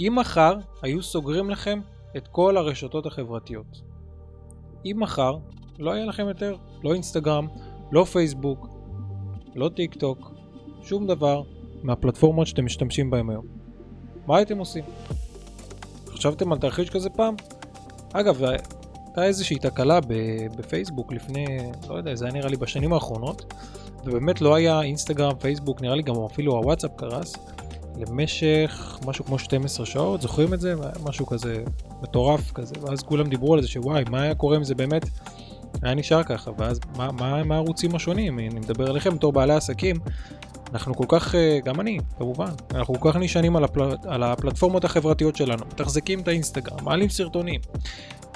אם מחר היו סוגרים לכם את כל הרשתות החברתיות. אם מחר לא היה לכם יותר, לא אינסטגרם, לא פייסבוק, לא טיק טוק, שום דבר מהפלטפורמות שאתם משתמשים בהם היום. מה הייתם עושים? חשבתם על תרחיש כזה פעם? אגב, הייתה איזושהי תקלה בפייסבוק לפני, לא יודע, זה היה נראה לי בשנים האחרונות, ובאמת לא היה אינסטגרם, פייסבוק, נראה לי גם אפילו הוואטסאפ קרס, למשך משהו כמו 12 שעות, זוכרים את זה? משהו כזה מטורף כזה, ואז כולם דיברו על זה שוואי, מה היה קורה אם זה באמת היה נשאר ככה, ואז מה, מה, מה הערוצים השונים? אני מדבר עליכם בתור בעלי עסקים, אנחנו כל כך, אה, גם אני, כמובן, אנחנו כל כך נשענים על, הפל... על הפלטפורמות החברתיות שלנו, מתחזקים את האינסטגרם, מעלים סרטונים,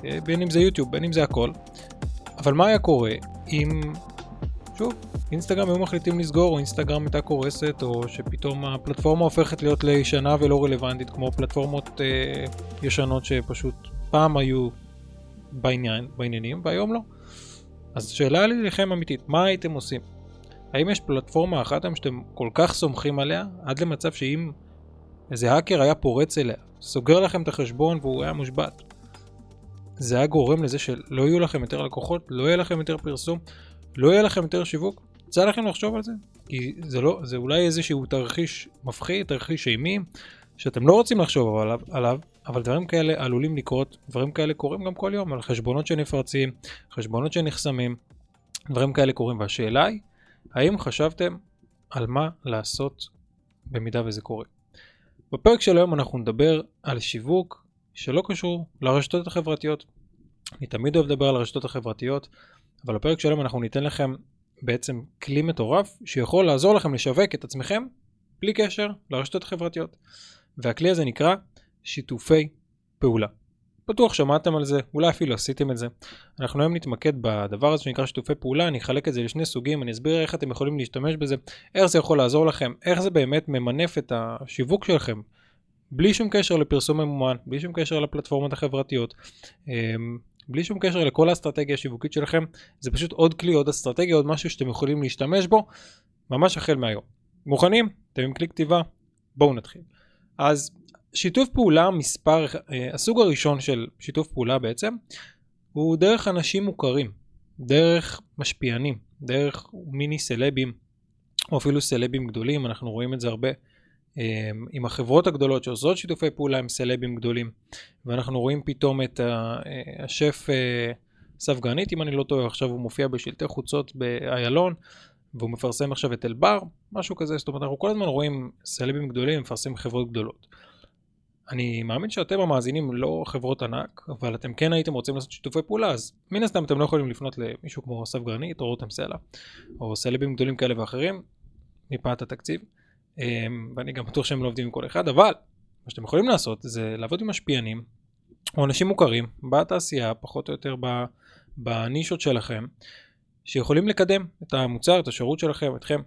אה, בין אם זה יוטיוב, בין אם זה הכל, אבל מה היה קורה אם, שוב, אינסטגרם היו מחליטים לסגור, או אינסטגרם הייתה קורסת, או שפתאום הפלטפורמה הופכת להיות לישנה ולא רלוונטית, כמו פלטפורמות אה, ישנות שפשוט פעם היו בעניין, בעניינים, והיום לא. אז שאלה לי לכם אמיתית, מה הייתם עושים? האם יש פלטפורמה אחת היום שאתם כל כך סומכים עליה, עד למצב שאם איזה האקר היה פורץ אליה, סוגר לכם את החשבון והוא היה מושבת, זה היה גורם לזה שלא יהיו לכם יותר לקוחות, לא יהיה לכם יותר פרסום, לא יהיה לכם יותר שיווק? יצא לכם לחשוב על זה? כי זה לא, זה אולי איזשהו תרחיש מפחיד, תרחיש אימי, שאתם לא רוצים לחשוב עליו, עליו, אבל דברים כאלה עלולים לקרות, דברים כאלה קורים גם כל יום, על חשבונות שנפרצים, חשבונות שנחסמים, דברים כאלה קורים, והשאלה היא, האם חשבתם על מה לעשות במידה וזה קורה? בפרק של היום אנחנו נדבר על שיווק שלא קשור לרשתות החברתיות. אני תמיד אוהב לדבר על הרשתות החברתיות, אבל בפרק של היום אנחנו ניתן לכם בעצם כלי מטורף שיכול לעזור לכם לשווק את עצמכם בלי קשר לרשתות החברתיות. והכלי הזה נקרא שיתופי פעולה. בטוח שמעתם על זה, אולי אפילו עשיתם את זה. אנחנו היום נתמקד בדבר הזה שנקרא שיתופי פעולה, אני אחלק את זה לשני סוגים, אני אסביר איך אתם יכולים להשתמש בזה, איך זה יכול לעזור לכם, איך זה באמת ממנף את השיווק שלכם, בלי שום קשר לפרסום ממומן, בלי שום קשר לפלטפורמות החברתיות, אמ, בלי שום קשר לכל האסטרטגיה השיווקית שלכם, זה פשוט עוד כלי, עוד אסטרטגיה, עוד משהו שאתם יכולים להשתמש בו, ממש החל מהיום. מוכנים? אתם עם כלי כתיבה? בואו נתחיל. אז שיתוף פעולה מספר, אה, הסוג הראשון של שיתוף פעולה בעצם, הוא דרך אנשים מוכרים, דרך משפיענים, דרך מיני סלבים, או אפילו סלבים גדולים, אנחנו רואים את זה הרבה עם החברות הגדולות שעושות שיתופי פעולה עם סלבים גדולים, ואנחנו רואים פתאום את אה, השף ספגנית, אם אני לא טועה, עכשיו הוא מופיע בשלטי חוצות באיילון, והוא מפרסם עכשיו את אלבר, משהו כזה, זאת אומרת אנחנו כל הזמן רואים סלבים גדולים מפרסמים חברות גדולות. אני מאמין שאתם המאזינים לא חברות ענק, אבל אתם כן הייתם רוצים לעשות שיתופי פעולה, אז מן הסתם אתם לא יכולים לפנות למישהו כמו אסף גרנית או רותם סלע, או סלבים גדולים כאלה ואחרים, מפאת התקציב, אמ, ואני גם בטוח שהם לא עובדים עם כל אחד, אבל מה שאתם יכולים לעשות זה לעבוד עם משפיענים, או אנשים מוכרים, בתעשייה, פחות או יותר בנישות שלכם, שיכולים לקדם את המוצר, את השירות שלכם, אתכם,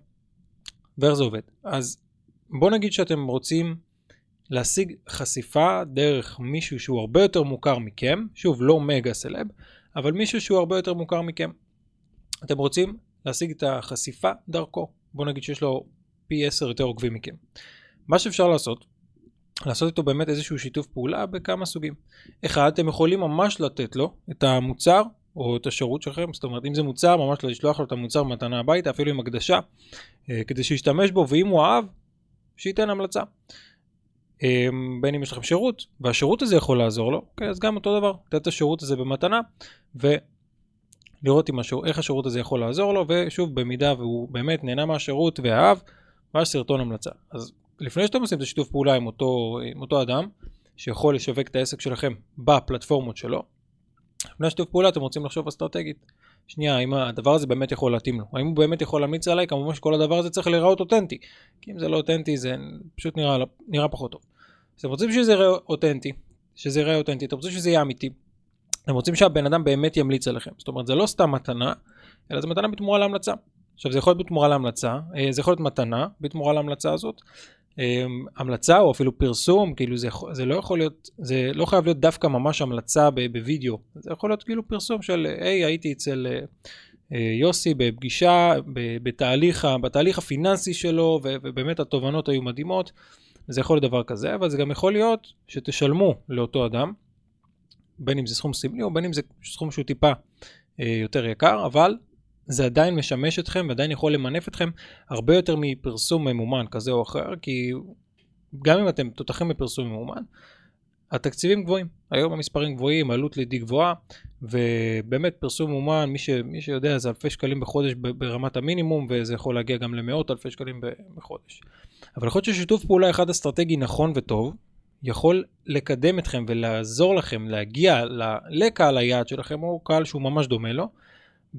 ואיך זה עובד. אז בואו נגיד שאתם רוצים להשיג חשיפה דרך מישהו שהוא הרבה יותר מוכר מכם, שוב לא מגה סלב, אבל מישהו שהוא הרבה יותר מוכר מכם. אתם רוצים להשיג את החשיפה דרכו, בואו נגיד שיש לו פי 10 יותר עוקבים מכם. מה שאפשר לעשות, לעשות איתו באמת איזשהו שיתוף פעולה בכמה סוגים. אחד, אתם יכולים ממש לתת לו את המוצר או את השירות שלכם, זאת אומרת אם זה מוצר, ממש לשלוח לו את המוצר במתנה הביתה, אפילו עם הקדשה, אה, כדי שישתמש בו, ואם הוא אהב, שייתן המלצה. אה, בין אם יש לכם שירות, והשירות הזה יכול לעזור לו, okay, אז גם אותו דבר, לתת את השירות הזה במתנה, ולראות השיר, איך השירות הזה יכול לעזור לו, ושוב, במידה והוא באמת נהנה מהשירות ואהב, ממש סרטון המלצה. אז לפני שאתם עושים את השיתוף פעולה עם אותו, עם אותו אדם, שיכול לשווק את העסק שלכם בפלטפורמות שלו, לפני שיתוף פעולה אתם רוצים לחשוב אסטרטגית. שנייה, האם הדבר הזה באמת יכול להתאים לו? האם הוא באמת יכול להמליץ עליי? כמובן שכל הדבר הזה צריך להיראות אותנטי. כי אם זה לא אותנטי זה פשוט נראה, נראה פחות טוב. אז אתם רוצים שזה יראה אותנטי, שזה יראה אותנטי, אתם רוצים שזה יהיה אמיתי. אתם רוצים שהבן אדם באמת ימליץ עליכם. זאת אומרת, זה לא סתם מתנה, אלא זה מתנה בתמורה להמלצה. עכשיו זה יכול להיות בתמורה להמלצה, אה, זה יכול להיות מתנה בתמורה להמלצה הזאת, אמ, המלצה או אפילו פרסום, כאילו זה, זה לא יכול להיות, זה לא חייב להיות דווקא ממש המלצה בווידאו, זה יכול להיות כאילו פרסום של היי הייתי אצל אה, אה, יוסי בפגישה, בתהליך, בתהליך הפיננסי שלו ובאמת התובנות היו מדהימות. זה יכול להיות דבר כזה, אבל זה גם יכול להיות שתשלמו לאותו אדם, בין אם זה סכום סמלי או בין אם זה סכום שהוא טיפה אה, יותר יקר, אבל זה עדיין משמש אתכם ועדיין יכול למנף אתכם הרבה יותר מפרסום ממומן כזה או אחר, כי גם אם אתם תותחים בפרסום ממומן, התקציבים גבוהים, היום המספרים גבוהים, עלות לידי גבוהה, ובאמת פרסום ממומן, מי, ש, מי שיודע זה אלפי שקלים בחודש ברמת המינימום, וזה יכול להגיע גם למאות אלפי שקלים בחודש. אבל יכול להיות ששיתוף פעולה אחד אסטרטגי נכון וטוב, יכול לקדם אתכם ולעזור לכם להגיע לקהל היעד שלכם, או קהל שהוא ממש דומה לו,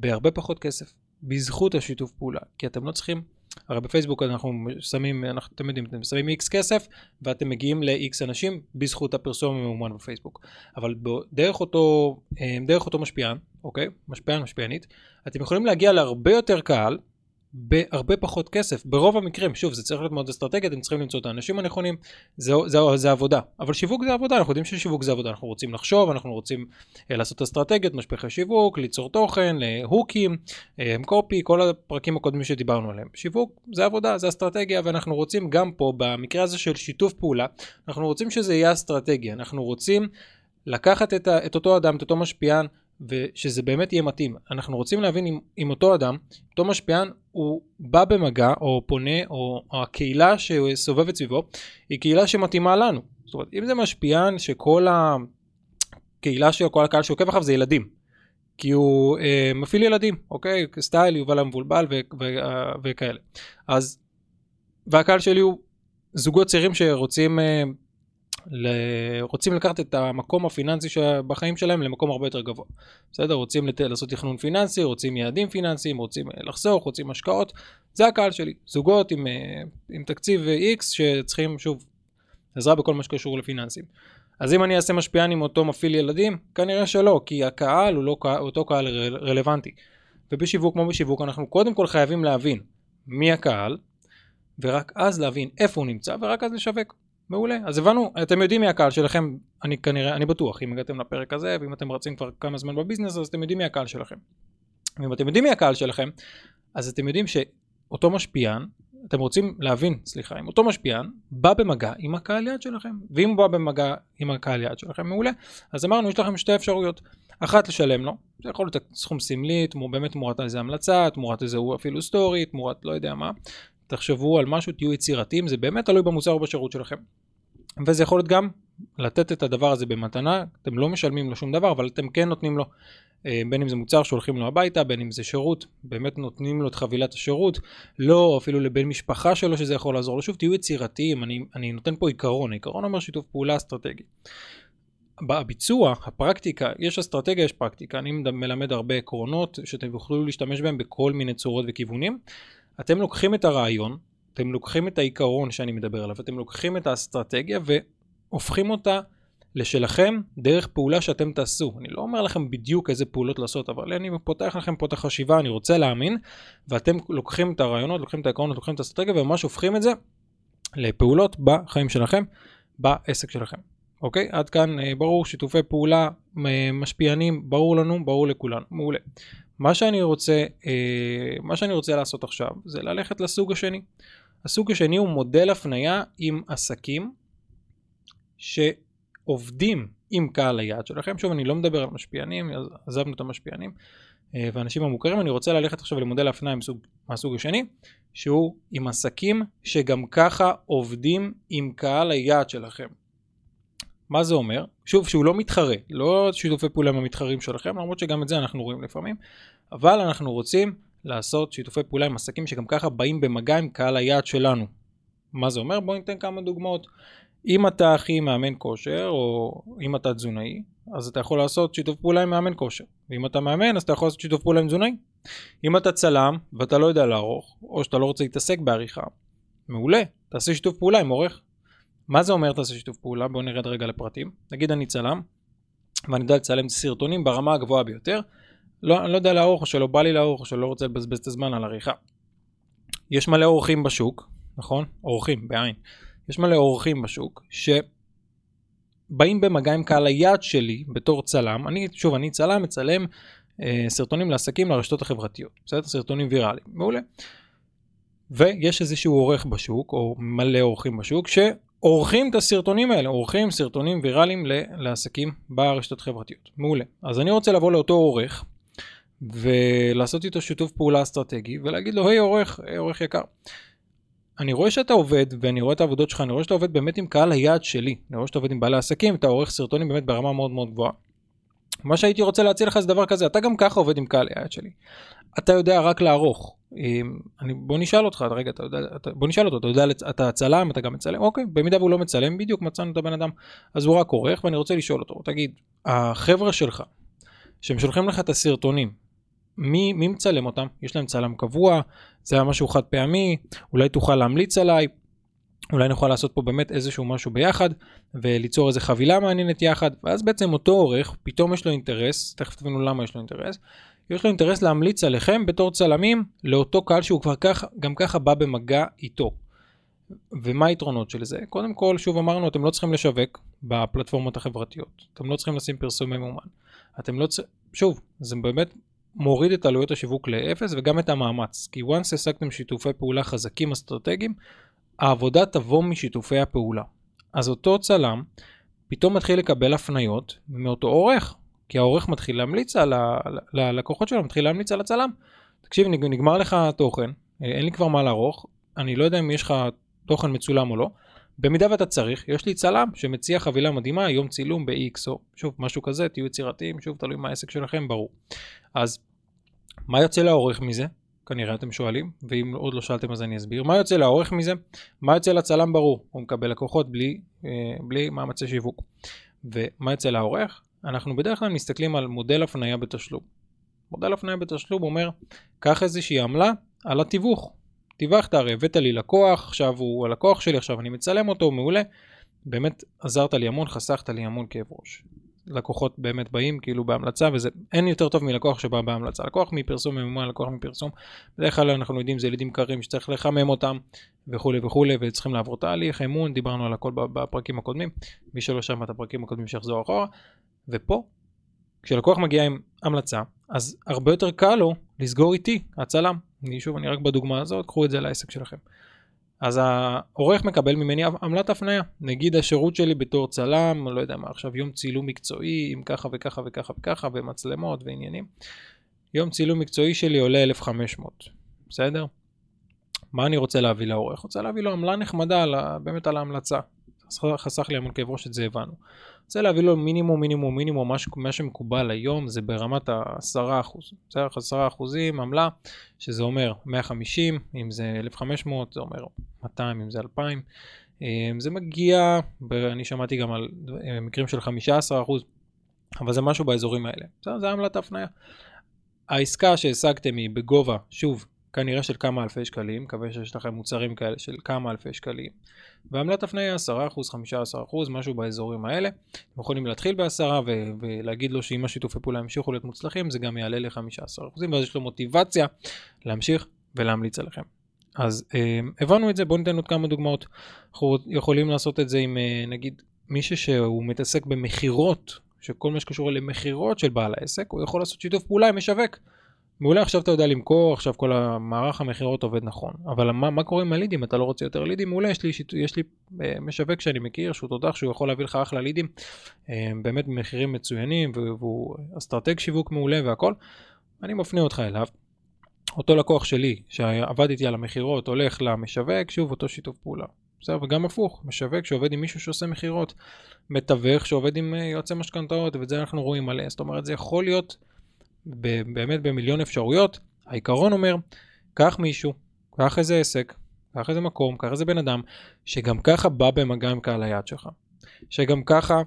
בהרבה פחות כסף, בזכות השיתוף פעולה, כי אתם לא צריכים, הרי בפייסבוק אנחנו שמים, אנחנו, אתם יודעים, אתם שמים איקס כסף ואתם מגיעים לאיקס אנשים בזכות הפרסום הממומן בפייסבוק. אבל דרך אותו, אה, דרך אותו משפיען, אוקיי? משפיען, משפיענית, אתם יכולים להגיע להרבה יותר קהל בהרבה פחות כסף, ברוב המקרים, שוב זה צריך להיות מאוד אסטרטגי, אתם צריכים למצוא את האנשים הנכונים, זה, זה, זה עבודה, אבל שיווק זה עבודה, אנחנו יודעים ששיווק זה עבודה, אנחנו רוצים לחשוב, אנחנו רוצים אה, לעשות אסטרטגיות, משפחי שיווק, ליצור תוכן, להוקים, אה, קופי, כל הפרקים הקודמים שדיברנו עליהם, שיווק זה עבודה, זה אסטרטגיה, ואנחנו רוצים גם פה, במקרה הזה של שיתוף פעולה, אנחנו רוצים שזה יהיה אסטרטגיה, אנחנו רוצים לקחת את, ה, את אותו אדם, את אותו משפיען, ושזה באמת יהיה מתאים. אנחנו רוצים להבין אם, אם אותו אדם, אותו משפיען, הוא בא במגע או פונה או, או הקהילה שסובבת סביבו היא קהילה שמתאימה לנו. זאת אומרת, אם זה משפיען שכל הקהילה שלו, כל הקהל שעוקב אחריו זה ילדים. כי הוא אה, מפעיל ילדים, אוקיי? סטייל, יובל המבולבל ו- ו- ו- וכאלה. אז, והקהל שלי הוא זוגות צעירים שרוצים אה, רוצים לקחת את המקום הפיננסי בחיים שלהם למקום הרבה יותר גבוה. בסדר? רוצים לת... לעשות תכנון פיננסי, רוצים יעדים פיננסיים, רוצים אה, לחסוך, רוצים השקעות. זה הקהל שלי. זוגות עם, אה, עם תקציב X שצריכים שוב עזרה בכל מה שקשור לפיננסים. אז אם אני אעשה משפיען עם אותו מפעיל ילדים? כנראה שלא, כי הקהל הוא לא קהל, אותו קהל ר... רלוונטי. ובשיווק כמו בשיווק אנחנו קודם כל חייבים להבין מי הקהל, ורק אז להבין איפה הוא נמצא, ורק אז לשווק. מעולה. אז הבנו, אתם יודעים מי הקהל שלכם, אני כנראה, אני בטוח, אם הגעתם לפרק הזה, ואם אתם רצים כבר כמה זמן בביזנס, אז אתם יודעים מי הקהל שלכם. ואם אתם יודעים מי הקהל שלכם, אז אתם יודעים שאותו משפיען, אתם רוצים להבין, סליחה, אם אותו משפיען בא במגע עם הקהל יד שלכם, ואם הוא בא במגע עם הקהל יד שלכם, מעולה. אז אמרנו, יש לכם שתי אפשרויות. אחת לשלם לו, זה יכול להיות סכום סמלי, באמת תמורת איזה המלצה, תמורת איזה אפילו סטורי, תמורת לא יודע מה. תחשבו על משהו, תהיו יצירתיים, זה באמת תלוי במוצר או בשירות שלכם. וזה יכול להיות גם לתת את הדבר הזה במתנה, אתם לא משלמים לו שום דבר, אבל אתם כן נותנים לו, אה, בין אם זה מוצר שהולכים לו הביתה, בין אם זה שירות, באמת נותנים לו את חבילת השירות, לא אפילו לבן משפחה שלו שזה יכול לעזור לו. שוב, תהיו יצירתיים, אני, אני נותן פה עיקרון, עיקרון אומר שיתוף פעולה אסטרטגי. בביצוע, הפרקטיקה, יש אסטרטגיה, יש פרקטיקה, אני מלמד הרבה עקרונות שאתם יוכלו להשתמש בהם בכל מיני צורות וכיוונים. אתם לוקחים את הרעיון, אתם לוקחים את העיקרון שאני מדבר עליו, אתם לוקחים את האסטרטגיה והופכים אותה לשלכם דרך פעולה שאתם תעשו. אני לא אומר לכם בדיוק איזה פעולות לעשות, אבל אני פותח לכם פה את החשיבה, אני רוצה להאמין, ואתם לוקחים את הרעיונות, לוקחים את העקרונות, לוקחים את האסטרטגיה וממש הופכים את זה לפעולות בחיים שלכם, בעסק שלכם. אוקיי? עד כאן אה, ברור, שיתופי פעולה אה, משפיענים, ברור לנו, ברור לכולנו, מעולה. מה שאני רוצה, אה, מה שאני רוצה לעשות עכשיו זה ללכת לסוג השני. הסוג השני הוא מודל הפנייה עם עסקים שעובדים עם קהל היעד שלכם. שוב, אני לא מדבר על משפיענים, עזבנו את המשפיענים אה, ואנשים המוכרים, אני רוצה ללכת עכשיו למודל הפנייה מהסוג השני, שהוא עם עסקים שגם ככה עובדים עם קהל היעד שלכם. מה זה אומר? שוב, שהוא לא מתחרה, לא שיתופי פעולה עם המתחרים שלכם, למרות שגם את זה אנחנו רואים לפעמים, אבל אנחנו רוצים לעשות שיתופי פעולה עם עסקים שגם ככה באים במגע עם קהל היעד שלנו. מה זה אומר? בואו ניתן כמה דוגמאות. אם אתה הכי מאמן כושר, או אם אתה תזונאי, אז אתה יכול לעשות שיתוף פעולה עם מאמן כושר. ואם אתה מאמן, אז אתה יכול לעשות שיתוף פעולה עם תזונאי. אם אתה צלם, ואתה לא יודע לערוך, או שאתה לא רוצה להתעסק בעריכה, מעולה, תעשה שיתוף פעולה עם עורך. מה זה אומר תעשה שיתוף פעולה? בואו נרד רגע לפרטים. נגיד אני צלם, ואני יודע לצלם סרטונים ברמה הגבוהה ביותר. לא, אני לא יודע לערוך, או שלא בא לי לערוך, או שלא רוצה לבזבז את הזמן על עריכה. יש מלא אורחים בשוק, נכון? אורחים, בעין. יש מלא אורחים בשוק, שבאים במגע עם קהל היעד שלי בתור צלם. אני, שוב, אני צלם, מצלם אה, סרטונים לעסקים לרשתות החברתיות. בסדר? סרטונים ויראליים. מעולה. ויש איזשהו עורך בשוק, או מלא עורכים בשוק, עורכים את הסרטונים האלה, עורכים סרטונים ויראליים לעסקים ברשתות חברתיות. מעולה. אז אני רוצה לבוא לאותו עורך ולעשות איתו שיתוף פעולה אסטרטגי ולהגיד לו, היי עורך, היי עורך יקר. אני רואה שאתה עובד ואני רואה את העבודות שלך, אני רואה שאתה עובד באמת עם קהל היעד שלי. אני רואה שאתה עובד עם בעלי עסקים, אתה עורך סרטונים באמת ברמה מאוד מאוד גבוהה. מה שהייתי רוצה להציע לך זה דבר כזה, אתה גם ככה עובד עם קהל היעד שלי. אתה יודע רק לערוך. אני, בוא נשאל אותך, רגע, אתה יודע, אתה, בוא נשאל אותו, אתה יודע, אתה צלם, אתה גם מצלם, אוקיי, במידה והוא לא מצלם, בדיוק מצאנו את הבן אדם, אז הוא רק עורך, ואני רוצה לשאול אותו, תגיד, החבר'ה שלך, שהם שולחים לך את הסרטונים, מי, מי מצלם אותם? יש להם צלם קבוע, זה היה משהו חד פעמי, אולי תוכל להמליץ עליי, אולי נוכל לעשות פה באמת איזשהו משהו ביחד וליצור איזה חבילה מעניינת יחד ואז בעצם אותו עורך פתאום יש לו אינטרס, תכף תבינו למה יש לו אינטרס, יש לו אינטרס להמליץ עליכם בתור צלמים לאותו קהל שהוא כבר כך, גם ככה בא במגע איתו. ומה היתרונות של זה? קודם כל, שוב אמרנו, אתם לא צריכים לשווק בפלטפורמות החברתיות. אתם לא צריכים לשים פרסום ממומן. אתם לא צריכים, שוב, זה באמת מוריד את עלויות השיווק לאפס וגם את המאמץ. כי once השגתם שיתופי פעולה חזקים אסטרטגיים, העבודה תבוא משיתופי הפעולה. אז אותו צלם פתאום מתחיל לקבל הפניות מאותו עורך, כי העורך מתחיל להמליץ על הלקוחות שלו, מתחיל להמליץ על הצלם. תקשיב, נגמר לך התוכן, אין לי כבר מה לערוך, אני לא יודע אם יש לך תוכן מצולם או לא. במידה ואתה צריך, יש לי צלם שמציע חבילה מדהימה, יום צילום ב-X או שוב משהו כזה, תהיו יצירתיים, שוב תלוי מה העסק שלכם, ברור. אז מה יוצא לעורך מזה? כנראה אתם שואלים, ואם עוד לא שאלתם אז אני אסביר. מה יוצא לעורך מזה? מה יוצא לצלם ברור? הוא מקבל לקוחות בלי, אה, בלי מאמצי שיווק. ומה יוצא לעורך? אנחנו בדרך כלל מסתכלים על מודל הפנייה בתשלום. מודל הפנייה בתשלום אומר, קח איזושהי עמלה על התיווך. טיווחת, הרי הבאת לי לקוח, עכשיו הוא הלקוח שלי, עכשיו אני מצלם אותו, מעולה. באמת עזרת לי המון, חסכת לי המון כאב ראש. לקוחות באמת באים כאילו בהמלצה וזה אין יותר טוב מלקוח שבא בהמלצה. לקוח מפרסום ממומן לקוח מפרסום בדרך כלל אנחנו יודעים זה לידים קרים שצריך לחמם אותם וכולי וכולי וצריכים לעבור תהליך אמון דיברנו על הכל בפרקים הקודמים. מי שלא שמע את הפרקים הקודמים שיחזור אחורה. ופה כשלקוח מגיע עם המלצה אז הרבה יותר קל לו לסגור איתי הצלם. אני שוב אני רק בדוגמה הזאת קחו את זה לעסק שלכם אז העורך מקבל ממני עמלת הפניה. נגיד השירות שלי בתור צלם, לא יודע מה, עכשיו יום צילום מקצועי עם ככה וככה וככה וככה ומצלמות ועניינים. יום צילום מקצועי שלי עולה 1,500, בסדר? מה אני רוצה להביא לעורך? רוצה להביא לו עמלה נחמדה באמת על ההמלצה. חסך לי המון כאב ראש, את זה הבנו. רוצה להביא לו מינימום מינימום מינימום, מה, מה שמקובל היום זה ברמת ה-10%. בסדר? 10% עמלה, שזה אומר 150, אם זה 1,500 זה אומר 200, אם זה 2,000. אמ, זה מגיע, אני שמעתי גם על אה, מקרים של 15%, אבל זה משהו באזורים האלה. בסדר? זה עמלת ההפניה. העסקה שהשגתם היא בגובה, שוב, כנראה של כמה אלפי שקלים, מקווה שיש לכם מוצרים כאלה של כמה אלפי שקלים. ועמלת הפניה 10%, 15%, משהו באזורים האלה. אתם יכולים להתחיל ב-10 ו- ולהגיד לו שאם השיתופי פעולה ימשיכו להיות מוצלחים, זה גם יעלה ל-15%, ואז יש לו מוטיבציה להמשיך ולהמליץ עליכם. אז אה, הבנו את זה, בואו ניתן עוד כמה דוגמאות. אנחנו יכולים לעשות את זה עם אה, נגיד מישהו שהוא מתעסק במכירות, שכל מה שקשור למכירות של בעל העסק, הוא יכול לעשות שיתוף פעולה עם משווק. מעולה עכשיו אתה יודע למכור, עכשיו כל המערך המכירות עובד נכון, אבל מה, מה קורה עם הלידים? אתה לא רוצה יותר לידים? מעולה, יש לי, יש לי אה, משווק שאני מכיר שהוא תותח שהוא יכול להביא לך אחלה לידים, אה, באמת במחירים מצוינים והוא אסטרטג שיווק מעולה והכל, אני מפנה אותך אליו. אותו לקוח שלי שעבד איתי על המכירות הולך למשווק, שוב אותו שיתוף פעולה. בסדר, וגם הפוך, משווק שעובד עם מישהו שעושה מכירות, מתווך שעובד עם אה, יועצי משכנתאות, ואת זה אנחנו רואים מלא, זאת אומרת זה יכול להיות באמת במיליון אפשרויות, העיקרון אומר, קח מישהו, קח איזה עסק, קח איזה מקום, קח איזה בן אדם, שגם ככה בא במגע עם קהל היעד שלך, שגם ככה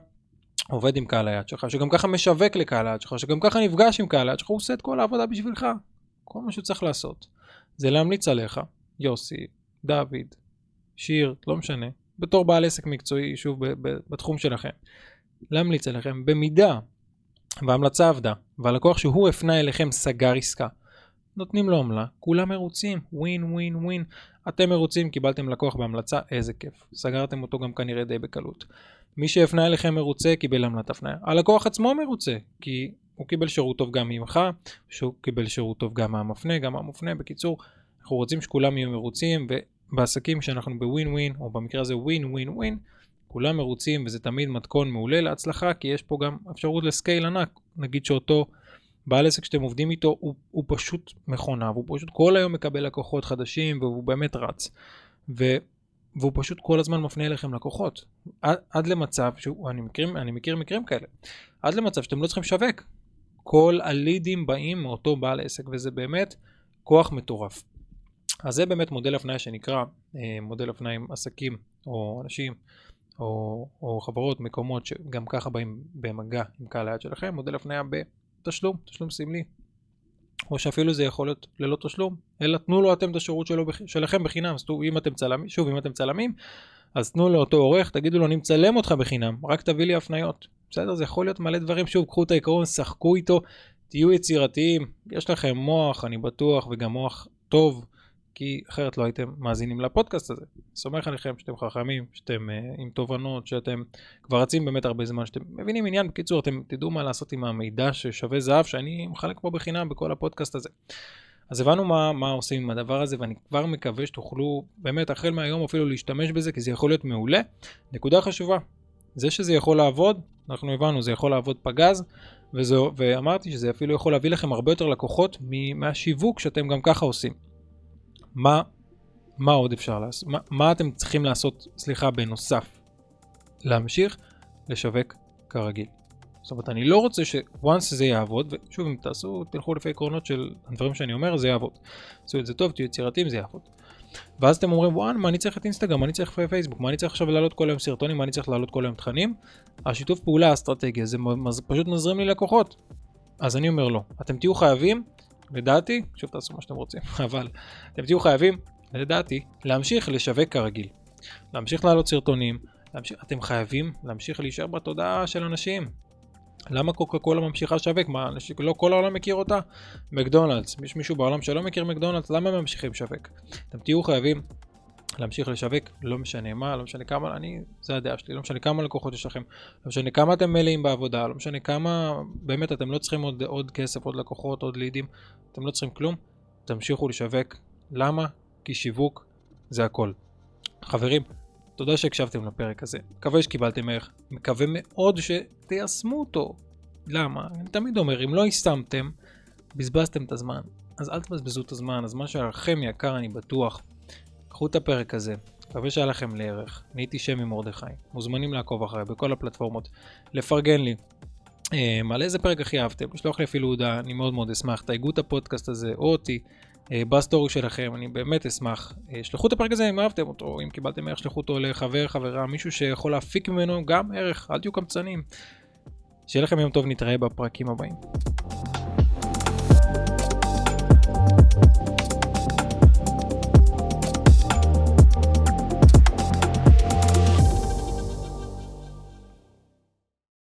עובד עם קהל היעד שלך, שגם ככה משווק לקהל היעד שלך, שגם ככה נפגש עם קהל היעד שלך, הוא עושה את כל העבודה בשבילך. כל מה שהוא צריך לעשות זה להמליץ עליך, יוסי, דוד, שיר, לא משנה, בתור בעל עסק מקצועי, שוב, בתחום שלכם, להמליץ עליכם במידה וההמלצה עבדה, והלקוח שהוא הפנה אליכם סגר עסקה. נותנים לו עמלה, כולם מרוצים, ווין ווין ווין. אתם מרוצים, קיבלתם לקוח בהמלצה, איזה כיף. סגרתם אותו גם כנראה די בקלות. מי שהפנה אליכם מרוצה, קיבל עמלת הפניה. הלקוח עצמו מרוצה, כי הוא קיבל שירות טוב גם ממך, שהוא קיבל שירות טוב גם מהמפנה, גם מהמופנה. בקיצור, אנחנו רוצים שכולם יהיו מרוצים, בעסקים שאנחנו בווין ווין, או במקרה הזה ווין ווין ווין, כולם מרוצים וזה תמיד מתכון מעולה להצלחה, כי יש פה גם אפשרות לסקייל ענק. נגיד שאותו בעל עסק שאתם עובדים איתו הוא, הוא פשוט מכונה, והוא פשוט כל היום מקבל לקוחות חדשים והוא באמת רץ. ו, והוא פשוט כל הזמן מפנה אליכם לקוחות. עד, עד למצב, שהוא, אני, מכיר, אני מכיר מקרים כאלה, עד למצב שאתם לא צריכים לשווק. כל הלידים באים מאותו בעל עסק, וזה באמת כוח מטורף. אז זה באמת מודל הפניה שנקרא אה, מודל הפניה עם עסקים או אנשים או, או חברות, מקומות שגם ככה באים במגע עם קהל היד שלכם, מודל הפניה בתשלום, תשלום סמלי. או שאפילו זה יכול להיות ללא תשלום, אלא תנו לו אתם את השירות שלו, שלכם בחינם. אז אם אתם צלמים, שוב, אם אתם צלמים, אז תנו לאותו עורך, תגידו לו, אני מצלם אותך בחינם, רק תביא לי הפניות. בסדר, זה יכול להיות מלא דברים, שוב, קחו את העיקרון, שחקו איתו, תהיו יצירתיים, יש לכם מוח, אני בטוח, וגם מוח טוב, כי אחרת לא הייתם מאזינים לפודקאסט הזה. סומך עליכם שאתם חכמים, שאתם uh, עם תובנות, שאתם כבר רצים באמת הרבה זמן, שאתם מבינים עניין. בקיצור, אתם תדעו מה לעשות עם המידע ששווה זהב, שאני מחלק פה בחינם בכל הפודקאסט הזה. אז הבנו מה, מה עושים עם הדבר הזה, ואני כבר מקווה שתוכלו באמת החל מהיום אפילו להשתמש בזה, כי זה יכול להיות מעולה. נקודה חשובה, זה שזה יכול לעבוד, אנחנו הבנו, זה יכול לעבוד פגז, וזו, ואמרתי שזה אפילו יכול להביא לכם הרבה יותר לקוחות מהשיווק שאתם גם ככה עושים. מה, מה עוד אפשר לעשות? מה, מה אתם צריכים לעשות, סליחה, בנוסף? להמשיך לשווק כרגיל. זאת אומרת, אני לא רוצה ש-once זה יעבוד, ושוב, אם תעשו, תלכו לפי עקרונות של הדברים שאני אומר, זה יעבוד. עשו את זה טוב, תהיו יצירתיים, זה יעבוד. ואז אתם אומרים, וואן, מה אני צריך את אינסטגרם, מה אני צריך פייסבוק, מה אני צריך עכשיו לעלות כל היום סרטונים, מה אני צריך לעלות כל היום תכנים? השיתוף פעולה האסטרטגיה, זה פשוט מזרים לי לקוחות. אז אני אומר לא, אתם תהיו חייבים לדעתי, שוב תעשו מה שאתם רוצים, אבל אתם תהיו חייבים, לדעתי, להמשיך לשווק כרגיל. להמשיך לעלות סרטונים, להמשיך, אתם חייבים להמשיך להישאר בתודעה של אנשים. למה קוקה קולה ממשיכה לשווק? מה, אנשים, לא כל העולם מכיר אותה? מקדונלדס. יש מישהו בעולם שלא מכיר מקדונלדס? למה הם ממשיכים לשווק? אתם תהיו חייבים להמשיך לשווק, לא משנה מה, לא משנה כמה, אני, זה הדעה שלי, לא משנה כמה לקוחות יש לכם, לא משנה כמה אתם מלאים בעבודה, לא משנה כמה, באמת אתם לא צריכים עוד, עוד כסף, עוד לקוחות, עוד לידים, אתם לא צריכים כלום, תמשיכו לשווק. למה? כי שיווק זה הכל. חברים, תודה שהקשבתם לפרק הזה, מקווה שקיבלתם ערך, מקווה מאוד שתיישמו אותו. למה? אני תמיד אומר, אם לא יישמתם, בזבזתם את הזמן. אז אל תבזבזו את הזמן, הזמן שלכם יקר אני בטוח. קחו את הפרק הזה, מקווה שהיה לכם לערך. אני הייתי שמי מרדכי, מוזמנים לעקוב אחריי בכל הפלטפורמות, לפרגן לי. אה, על איזה פרק הכי אהבתם, לשלוח לי אפילו הודעה, אני מאוד מאוד אשמח. תייגו את הפודקאסט הזה או אותי אה, בסטורי שלכם, אני באמת אשמח. אה, שלחו את הפרק הזה אם אהבתם אותו, אם קיבלתם ערך, שלחו אותו לחבר, חברה, מישהו שיכול להפיק ממנו גם ערך, אל תהיו קמצנים. שיהיה לכם יום טוב, נתראה בפרקים הבאים. thank you